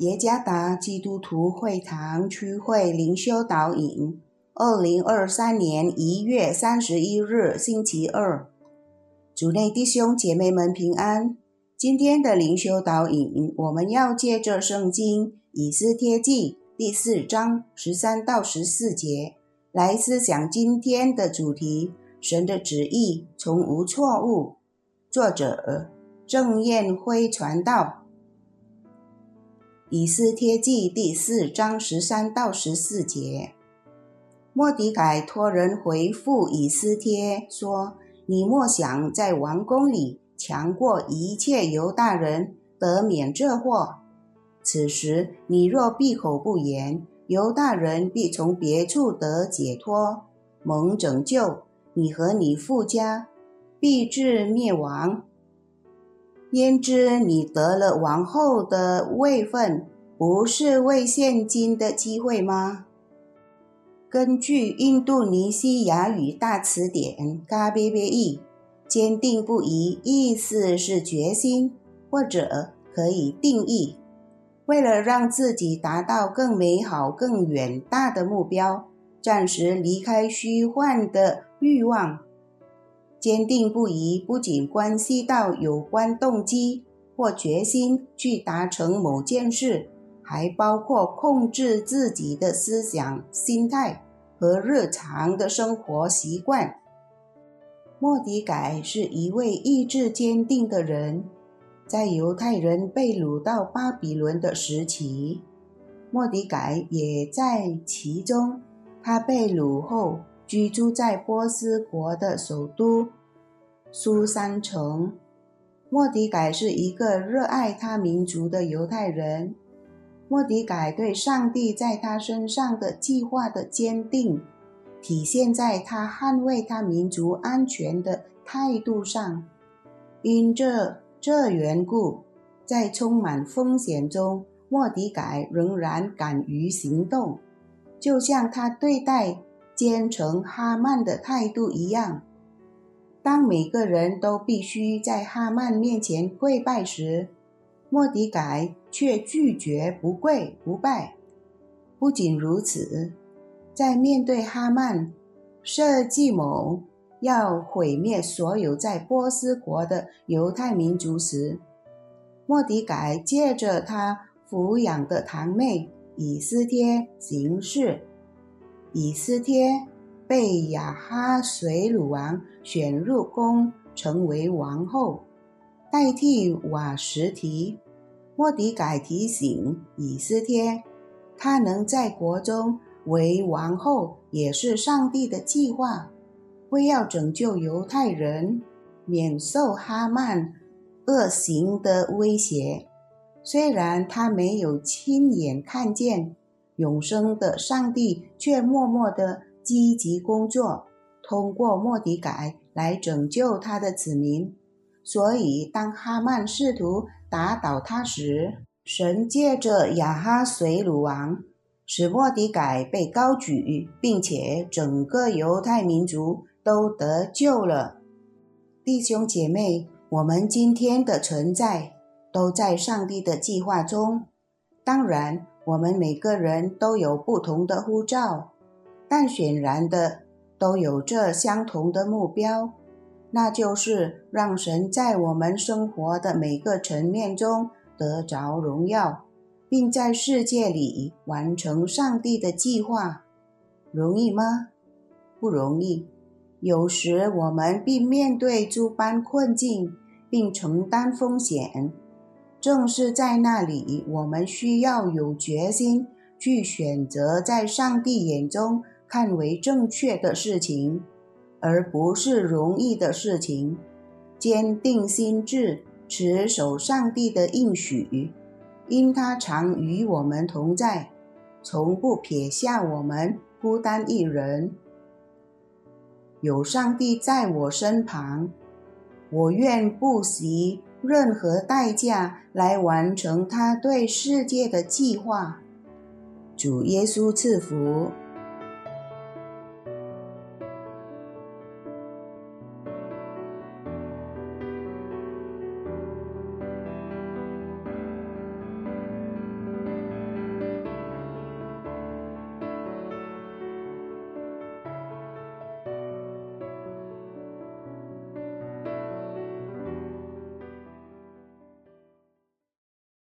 耶加达基督徒会堂区会灵修导引，二零二三年一月三十一日星期二，主内弟兄姐妹们平安。今天的灵修导引，我们要借着圣经以斯帖记第四章十三到十四节来思想今天的主题：神的旨意从无错误。作者郑燕辉传道。以斯帖记第四章十三到十四节，莫迪改托人回复以斯帖说：“你莫想在王宫里强过一切犹大人，得免这祸。此时你若闭口不言，犹大人必从别处得解脱，蒙拯救；你和你父家必至灭亡。”焉知你得了王后的位分，不是为现今的机会吗？根据印度尼西亚语大词典 “KBBI”，坚定不移意思是决心，或者可以定义，为了让自己达到更美好、更远大的目标，暂时离开虚幻的欲望。坚定不移不仅关系到有关动机或决心去达成某件事，还包括控制自己的思想、心态和日常的生活习惯。莫迪改是一位意志坚定的人，在犹太人被掳到巴比伦的时期，莫迪改也在其中。他被掳后。居住在波斯国的首都苏珊城，莫迪改是一个热爱他民族的犹太人。莫迪改对上帝在他身上的计划的坚定，体现在他捍卫他民族安全的态度上。因这这缘故，在充满风险中，莫迪改仍然敢于行动，就像他对待。奸臣哈曼的态度一样。当每个人都必须在哈曼面前跪拜时，莫迪改却拒绝不跪不拜。不仅如此，在面对哈曼设计谋要毁灭所有在波斯国的犹太民族时，莫迪改借着他抚养的堂妹以斯帖行事。以斯帖被亚哈水鲁王选入宫，成为王后，代替瓦什提。莫迪改提醒以斯帖，他能在国中为王后，也是上帝的计划，为要拯救犹太人免受哈曼恶行的威胁。虽然他没有亲眼看见。永生的上帝却默默地积极工作，通过莫迪改来拯救他的子民。所以，当哈曼试图打倒他时，神借着亚哈水鲁王使莫迪改被高举，并且整个犹太民族都得救了。弟兄姐妹，我们今天的存在都在上帝的计划中。当然。我们每个人都有不同的护照，但显然的都有这相同的目标，那就是让神在我们生活的每个层面中得着荣耀，并在世界里完成上帝的计划。容易吗？不容易。有时我们必面对诸般困境，并承担风险。正是在那里，我们需要有决心去选择在上帝眼中看为正确的事情，而不是容易的事情。坚定心智，持守上帝的应许，因他常与我们同在，从不撇下我们孤单一人。有上帝在我身旁，我愿不惜。任何代价来完成他对世界的计划。主耶稣赐福。